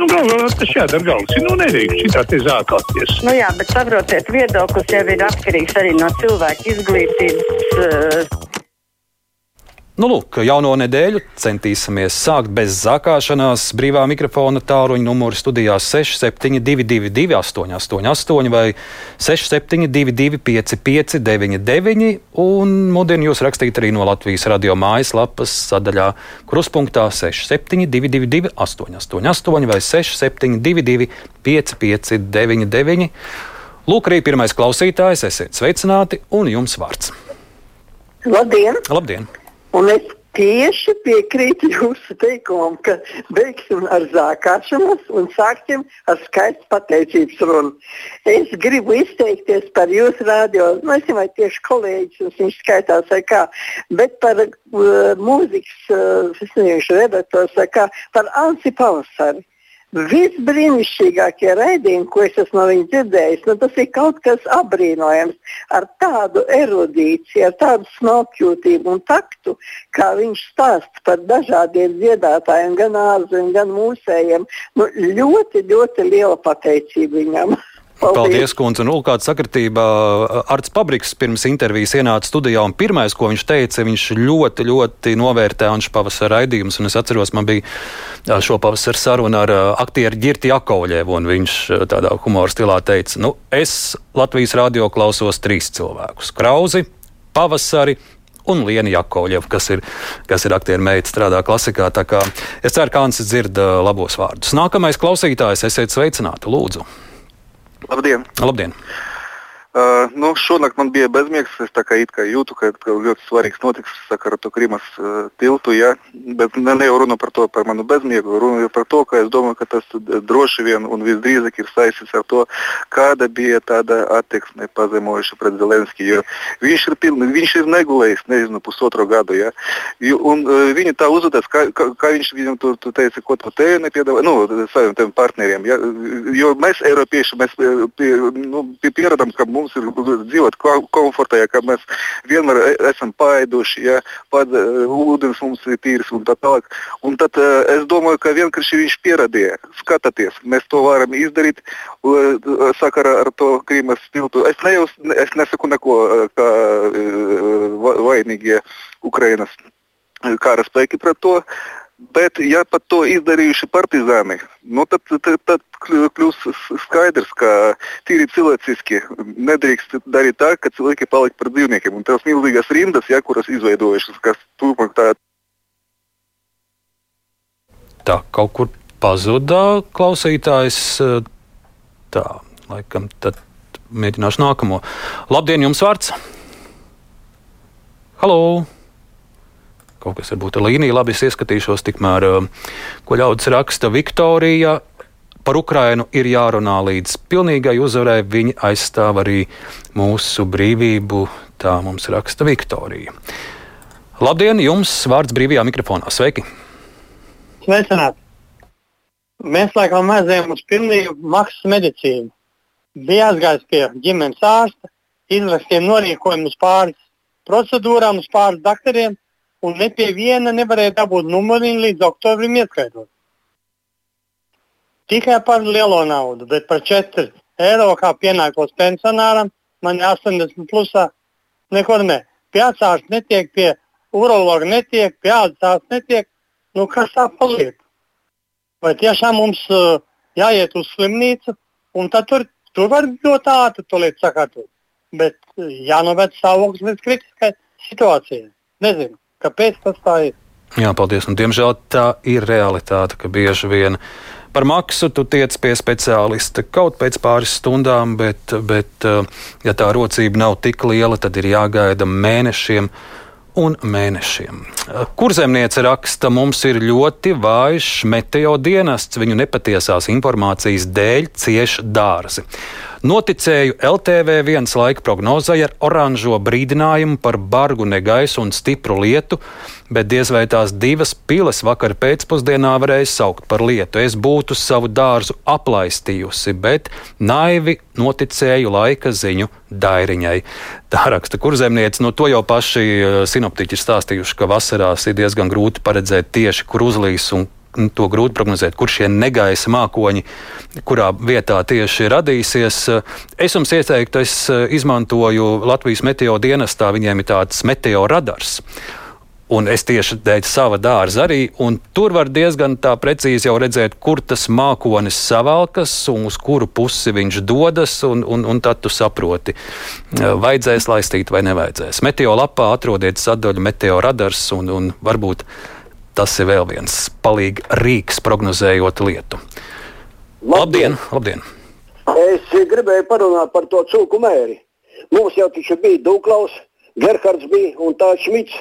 Nu, galvā tas jādara galvas. Nu, nedrīkst šitā te zākāties. Nu jā, bet saprotiet, viedoklis jau ir atkarīgs arī no cilvēka izglītības. Uh, Nu, lūk, jauno nedēļu centīsimies sākt bez zakāšanās. Brīvā mikrofona tāluņa numurs studijās 6722, 888 vai 6722, 559, un mudinu jūs rakstīt arī no Latvijas radio mājaslapas sadaļā Kruspunkta 6722, 888 vai 6722, 559. Lūk, arī pirmais klausītājs, esiet sveicināti, un jums vārds. Labdien! Labdien. Un es tieši piekrītu jūsu teikumam, ka beigsim ar zākāšanos un sāksim ar skaistu pateicības runu. Es gribu izteikties par jūsu radio, nu, es vai tieši kolēģis, viņš skaitās vai kā, bet par uh, mūzikas, uh, es nezinu, redaktors vai kā, par Ansi Pavasari. Visbrīnišķīgākie raidījumi, ko es esmu no viņa dzirdējis, nu, tas ir kaut kas apbrīnojams. Ar tādu erudīciju, ar tādu smalkjūtību un taktu, kā viņš stāsta par dažādiem dziedātājiem, gan ārzemēm, gan mūsējiem. Nu, ļoti, ļoti liela pateicība viņam. Paldies, Paldies kundze. Nu, kāda sakritība Arts Pabriks pirms intervijas ienāca studijā, un pirmais, ko viņš teica, viņš ļoti, ļoti novērtē Anša pavasara raidījumus, un es atceros, man bija šo pavasara saruna ar aktieru Girti Jakovļevu, un viņš tādā humora stilā teica, nu, es Latvijas radio klausos trīs cilvēkus - Krauzi, Pavasari un Lienu Jakovļevu, kas ir, kas ir aktieru meita, strādā klasikā. Es ceru, ka Ansis dzird labos vārdus. Nākamais klausītājs, esiet sveicināti, lūdzu! Labdien! Labdien. Uh, nu, šonakt man bija bezmiegs. Es kā kā jūtu, ka, ka ļoti svarīgs notiks sakara ar to Krimas uh, tiltu. Ja? Bet ne, ne jau runa par to, par manu bezmiegu. Runa ir par to, ka es domāju, ka tas droši vien un visdrīzāk ir saistīts ar to, kāda bija tāda attieksme pazemojuša pret Zelenski. Viņš ir, pilni, viņš ir negulējis, nezinu, pusotru gadu. Ja? Un uh, viņi tā uzvedās, kā, kā, kā viņš viņam tu, tu teica, ko tu te nepiedāvā, nu, saviem partneriem. Ja? Jo mēs, Eiropieši, mēs pie, nu, pieradam, ka mums mums ir dzīvot komfortā, ja mēs vienmēr e, esam paēduši, ja pat uh, ūdens mums ir tīrs un tā tālāk. Un tad uh, es domāju, ka vienkārši viņš pieradīja. Skatieties, mēs to varam izdarīt uh, sakarā ar to Krīmas tiltu. Es, nejaus, es nesaku neko, kā uh, vainīgie Ukrainas kara spēki pret to. Bet, ja pat to izdarījuši partizāni, nu tad, tad, tad kļūs skaidrs, ka tīri cilvēciski nedrīkst darīt tā, ka cilvēki paliek par dzīvniekiem. Un tās milzīgas rindas, ja, kuras izveidojušas, kas turpmāk tā. Tā kaut kur pazuda klausītājs. Tā, laikam, tad mēģināšu nākamo. Labdien, jums vārds! Halo! Kaut kas varbūt ar līniju labi ieskatīšos, tikmēr, eh, ko ļaudis raksta Viktorija. Par Ukrainu ir jārunā līdz pilnīgai uzvarai. Viņi aizstāv arī mūsu brīvību. Tā mums raksta Viktorija. Labdien, jums vārds brīvajā mikrofonā. Sveiki! Sveicināti! Mēs laikam aizējām uz pilnīgu maksas medicīnu. Bija aizgājis pie ģimenes ārsta, izrakstīja norīkojumus pāris procedūrām, uz pāris doktoriem un ne pie viena nevarēja dabūt numuriņu līdz oktobrim ieskaitot. Tikai par lielo naudu, bet par 4 eiro, kā pienākos pensionāram, man ir 80 plusā, nekur ne. Pie atsārs netiek, pie urologa netiek, pie ādas netiek. Nu, kas tā paliek? Vai tiešām mums uh, jāiet uz slimnīcu, un tad tur, tur var ļoti ātri to lietu sakārtot. Bet jānoved stāvoklis līdz kritiskai situācijai. Nezinu. Kāpēc tas tā ir? Jā, paldies. Un, diemžēl tā ir realitāte, ka bieži vien par maksu tu tiec pie speciālista kaut pēc pāris stundām, bet, bet eh, ja tā rocība nav tik liela, tad ir jāgaida mēnešiem. Un mēnešiem. Kurzemniece raksta, mums ir ļoti vājš meteo dienests, viņu nepatiesās informācijas dēļ cieši dārzi. Noticēju LTV viens laika prognozai ar oranžo brīdinājumu par bargu negaisu un stipru lietu, bet diez vai tās divas piles vakar pēcpusdienā varēja saukt par lietu. Es būtu savu dārzu aplaistījusi, bet naivi noticēju laika ziņu dairiņai. Tā raksta kurzemniece. No to jau paši eh, sinoptiķi ir stāstījuši, ka vasarās ir diezgan grūti paredzēt tieši, kur uzlīs un to grūti prognozēt, kur šie negaisa mākoņi, kurā vietā tieši radīsies. Es jums ieteiktu, es izmantoju Latvijas meteo dienestā, viņiem ir tāds meteo radars. Un es tieši dēļ sava dārza arī, un tur var diezgan tā precīzi jau redzēt, kur tas mākonis savalkas un uz kuru pusi viņš dodas, un, un, un tad tu saproti, vajadzēs laistīt vai nevajadzēs. Meteo lapā atrodiet sadaļu meteo radars, un, un varbūt tas ir vēl viens palīgi rīks prognozējot lietu. Labdien! labdien. Es gribēju parunāt par to cūku mēri. Mums jau taču bija Duklaus, Gerhards bija un tā Šmits.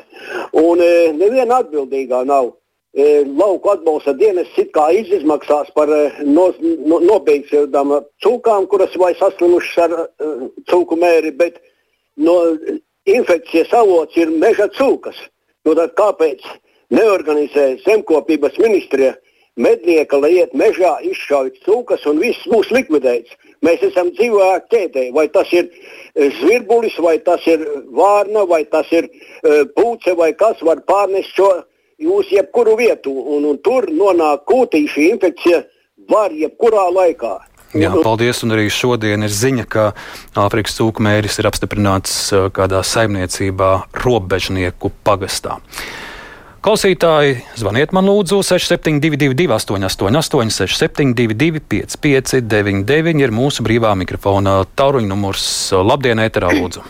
Un e, neviena atbildīgā nav. E, lauku atbalsta dienas it kā izmaksās par e, no, no, nobeigtām cūkām, kuras vai saslimušas ar e, cūku mēri, bet no, infekcijas avots ir meža cūkas. Nu, kāpēc neorganizē zemkopības ministrija mednieka, lai iet mežā, izšauj cūkas un viss būs likvidēts? Mēs esam dzīvā ķēdē. Vai tas ir e, zvirbulis, vai tas ir vārna, vai tas ir uh, pūce, vai kas var pārnest šo uz jebkuru vietu. Un, un tur nonāk kūtīša infekcija var jebkurā laikā. Jā, paldies. Un arī šodien ir ziņa, ka Āfrikas cūku mēris ir apstiprināts e, kādā saimniecībā robežnieku pagastā. Klausītāji, zvaniet man lūdzu 6722, 888, 672, 559, ir mūsu brīvā mikrofona tauruņa numurs. Labdien, ēterā lūdzu!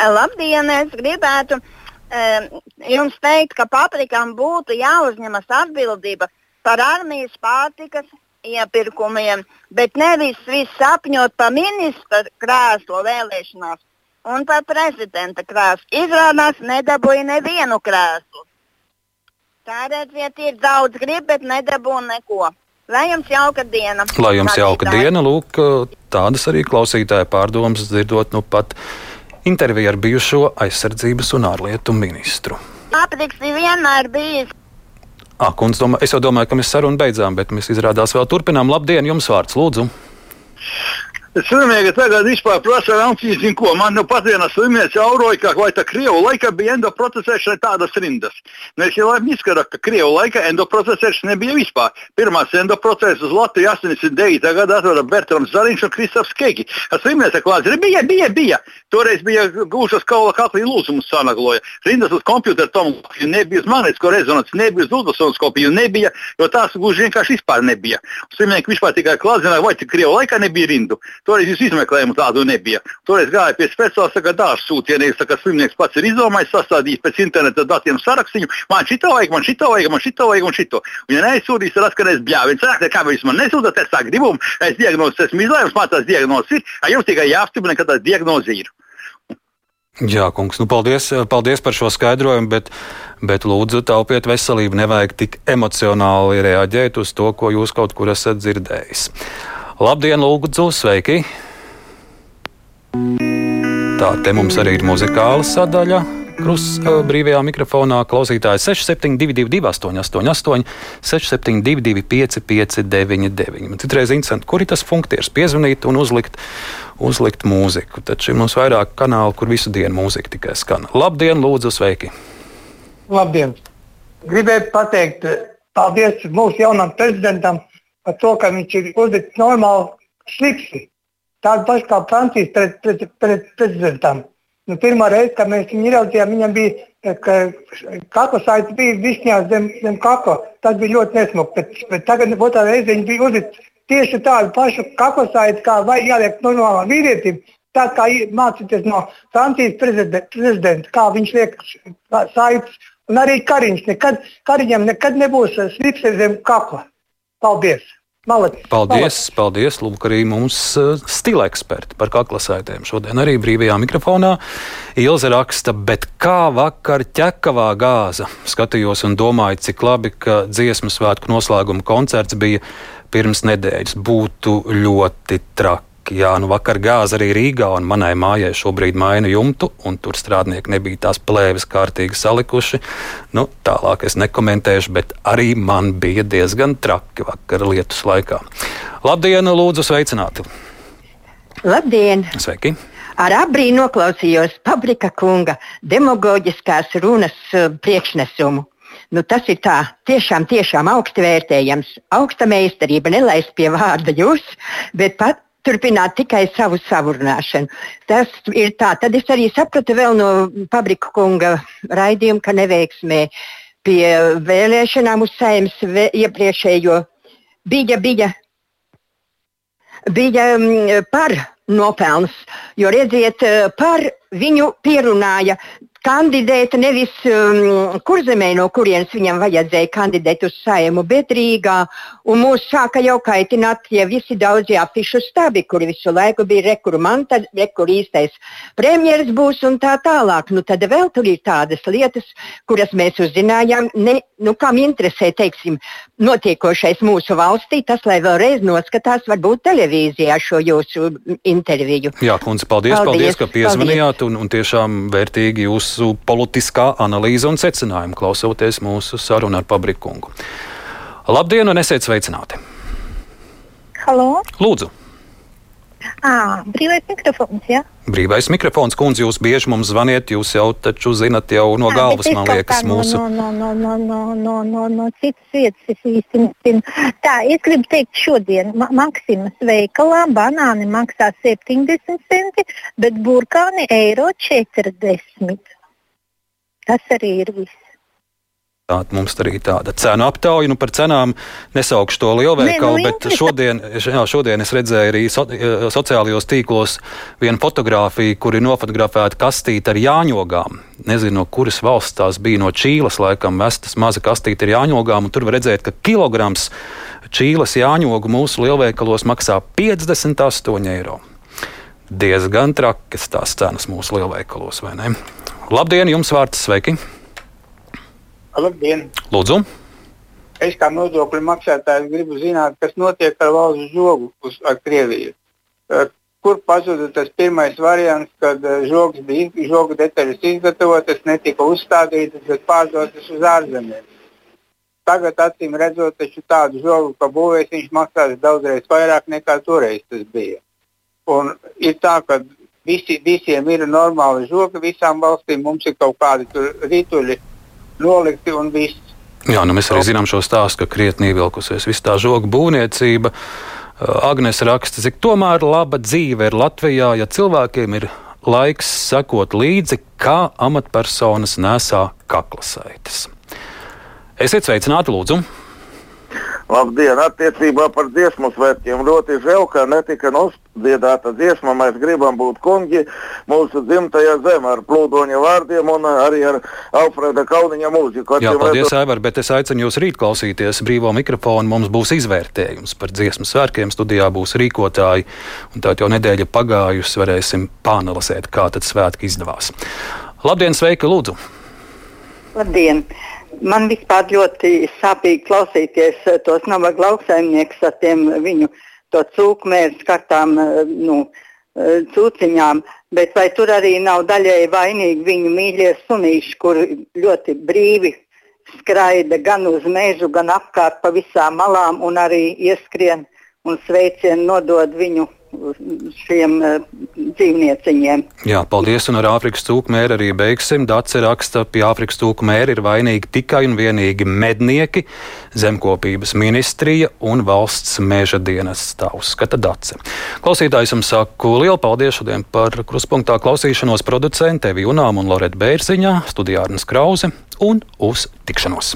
Labdien, es gribētu um, jums teikt, ka paprikām būtu jāuzņemas atbildība par armijas pārtikas iepirkumiem, bet nevis viss sapņot par ministra krēslu vēlēšanās un par prezidenta krēslu. Izrādās, nedabūja nevienu krēslu. Tā redziet, ir daudz grib, bet nedabū neko. Lai jums jauka diena. Lai jums jauka diena, lūk, tādas arī klausītāja pārdomas dzirdot nu pat interviju ar bijušo aizsardzības un ārlietu ministru. Papriks ir vienmēr bijis. Ah, kundz, domā, es jau domāju, ka mēs sarunu beidzām, bet mēs izrādās vēl turpinām. Labdien, jums vārds, lūdzu! Slimnieki tagad vispār prasa rancīs, zin ko. Man nu pat viena slimniece auroja, ka vai tā Krievu laika bija endoprocesēšana tādas rindas. Nu, es jau labi izskatu, ka Krievu laika endoprocesēšana nebija vispār. Pirmās endoproceses uz Latviju 89. gadā atveda Bertrams Zariņš un Kristofs Keiki. Slimniece klāts, bija, bija, bija. Toreiz bija gūšas kaula kaklī lūzumus sanagloja. Rindas uz kompjuteru tomogrāfiju nebija, uz magnetisko rezonanci nebija, uz ultrasonoskopiju nebija, jo tās gluži vienkārši vispār nebija. Slimnieki vispār tikai klāt zināja, vai tik Krievu laikā nebija rindu. Toreiz jūs izmeklējumu tādu nebija. Toreiz gāja pie speciālista, ka dārsts sūtienīgs, ka slimnieks pats ir izdomājis, sastādījis pēc interneta datiem sarakstu. Man šito vajag, man šito vajag, man šito vajag un šito. Un, ja neizsūtīs, tad atkarēs bļāviens. Saka, kā jūs man nesūtat, es tā gribu, es diagnozes esmu izlēmis, man tās diagnozes ir, jums tikai jāapstiprina, ka tās diagnozes ir. Jā, kungs, nu paldies, paldies par šo skaidrojumu, bet, bet lūdzu taupiet veselību. Nevajag tik emocionāli reaģēt uz to, ko jūs kaut kur esat dzirdējis. Labdien, Lūdzu, sveiki! Tā te mums arī ir muzikāla sadaļa. Krusta brīvajā mikrofonā klausītājs 6722, 888, 672, 559, citreiz interesanti, kur ir tas funkcijas, piezvanīt un uzlikt, uzlikt mūziku. Taču ir mums vairāk kanālu, kur visu dienu mūzika tikai skan. Labdien, lūdzu, sveiki! Labdien! Gribēju pateikt paldies mūsu jaunam prezidentam par to, ka viņš ir uzlicis normālu slipsi. Tādu pašu kā Francijas pret, pret, pret prezidentam. Nu, pirmā reize, kad mēs viņu ieraudzījām, viņam bija kakla saite bija visņās zem, zem kakla. Tas bija ļoti nesmuki. Bet, bet tagad otrā reize viņš bija uzlicis tieši tādu pašu kakla saiti, kā jāliek normālam vīrietim. Tā kā mācīties no Francijas prezidenta, kā viņš liek saites. Un arī Kariņš nekad, Kariņam nekad nebūs slipse zem kakla. Paldies! Malacis, paldies, malacis. paldies. Lūk, arī mums uh, stila eksperti par kaklasaitēm. Šodien arī brīvajā mikrofonā Ilze raksta, bet kā vakar ķekavā gāza. Skatījos un domāju, cik labi, ka dziesmu svētku noslēguma koncerts bija pirms nedēļas. Būtu ļoti traki Jā, nu vakar gāza arī Rīgā, un manai mājai šobrīd maina jumtu, un tur strādnieki nebija tās plēves kārtīgi salikuši. Nu, tālāk es nekomentēšu, bet arī man bija diezgan traki vakar lietus laikā. Labdien, lūdzu, sveicināti! Labdien! Sveiki! Ar abrīnu noklausījos Pabrika kunga demagoģiskās runas uh, priekšnesumu. Nu, tas ir tā, tiešām, tiešām augsti vērtējams. Augsta meistarība, nelaist pie vārda jūs, bet pat turpināt tikai savu savurnāšanu. Tas ir tā. Tad es arī sapratu vēl no Pabrika kunga raidījuma, ka neveiksmē pie vēlēšanām uz saimnes iepriekšējo bija, bija, bija mm, par nopelns, jo redziet, par viņu pierunāja kandidēt nevis um, kurzemē, no kurienes viņam vajadzēja kandidēt uz saimu, bet Rīgā. Un mūs sāka jau kaitināt tie visi daudzie afišu stabi, kuri visu laiku bija rekuru man, tad rekuru īstais premjeras būs un tā tālāk. Nu, tad vēl tur ir tādas lietas, kuras mēs uzzinājām, ne, nu, kam interesē, teiksim, notiekošais mūsu valstī, tas, lai vēlreiz noskatās, varbūt televīzijā šo jūsu interviju. Jā, kundze, paldies, paldies, paldies ka piezvanījāt un, un tiešām vērtīgi jūs jūsu politiskā analīze un secinājumi, klausoties mūsu sarunu ar Pabrikungu. Labdien, un esiet sveicināti! Halo! Lūdzu! À, brīvais mikrofons, jā. Ja? Brīvais mikrofons, kundze, jūs bieži mums zvaniet, jūs jau taču zinat jau no galvas, man liekas, mūsu. No, no, no, no, no, no, no citas vietas es īsti nezinu. Tā, es gribu teikt šodien, ma Maksimas veikalā banāni maksā 70 centi, bet burkāni eiro 40. Tas arī ir viss. Tā, mums arī tāda cenu aptauja. Nu, par cenām nesaukšu to lielveikalu, ne, nu, bet šodien, jā, šodien es redzēju arī so, eh, sociālajos tīklos vienu fotografiju, kur ir nofotografēta kastīte ar jāņogām. Nezinu, no kuras valsts tās bija, no Čīles laikam, vestas maza kastīte ar jāņogām, un tur var redzēt, ka kilograms Čīles jāņogu mūsu lielveikalos maksā 58 eiro. Diezgan trakas tās cenas mūsu lielveikalos, vai ne? Labdien, jums vārds sveiki! Labdien! Lūdzu! Es kā nodokļu maksātājs gribu zināt, kas notiek ar valsts žogu uz, Krieviju. Kur pazuda tas pirmais variants, kad žogs bija, žogu detaļas izgatavotas, netika uzstādītas, bet pārdotas uz ārzemēm. Tagad, acīm redzot, tādu žogu, kā būvēs, viņš maksās daudzreiz vairāk nekā toreiz tas bija. Un ir tā, ka visi, visiem ir normāli žogi, visām valstīm mums ir kaut kādi rītuļi nolikti un viss. Jā, nu mēs arī zinām šo stāstu, ka krietni ievilkusies viss tā žoga būvniecība. Agnēs raksta, cik tomēr laba dzīve ir Latvijā, ja cilvēkiem ir laiks sekot līdzi, kā amatpersonas nesā kaklasaites. Esiet sveicināti, lūdzu! Labdien! Attiecībā par dziesmu svētkiem ļoti žēl, ka netika nospiedāta dziesma. Mēs gribam būt kungi mūsu dzimtajā zemē ar plūdoņa vārdiem un arī ar Alfreda Kauniņa mūziku. Jā, paldies, redzu... Aivar, bet es aicinu jūs rīt klausīties brīvo mikrofonu. Mums būs izvērtējums par dziesmu svētkiem. Studijā būs rīkotāji, un tā jau nedēļa pagājusi. Varēsim pāanalizēt, kā tad svētki izdevās. Labdien, sveiki, lūdzu! Labdien! man vispār ļoti sāpīgi klausīties eh, tos nabaga lauksaimniekus ar tiem viņu to cūkmēru skartām eh, nu, eh, cūciņām. Bet vai tur arī nav daļēji vainīgi viņu mīļie sunīši, kur ļoti brīvi skraida gan uz mežu, gan apkārt pa visām malām un arī ieskrien un sveicienu nodod viņu šiem uh, dzīvnieciņiem. Jā, paldies. Un ar Āfrikas cūku mēri arī beigsim. Dace raksta, pie Āfrikas cūku mēri ir vainīgi tikai un vienīgi mednieki, zemkopības ministrija un valsts meža dienas. Tā uzskata Dace. Klausītājs jums saku lielu paldies šodien par kruspunktā klausīšanos producentē Vijunām un Loreta Bērziņā, studijā Arnas Krause un uz tikšanos!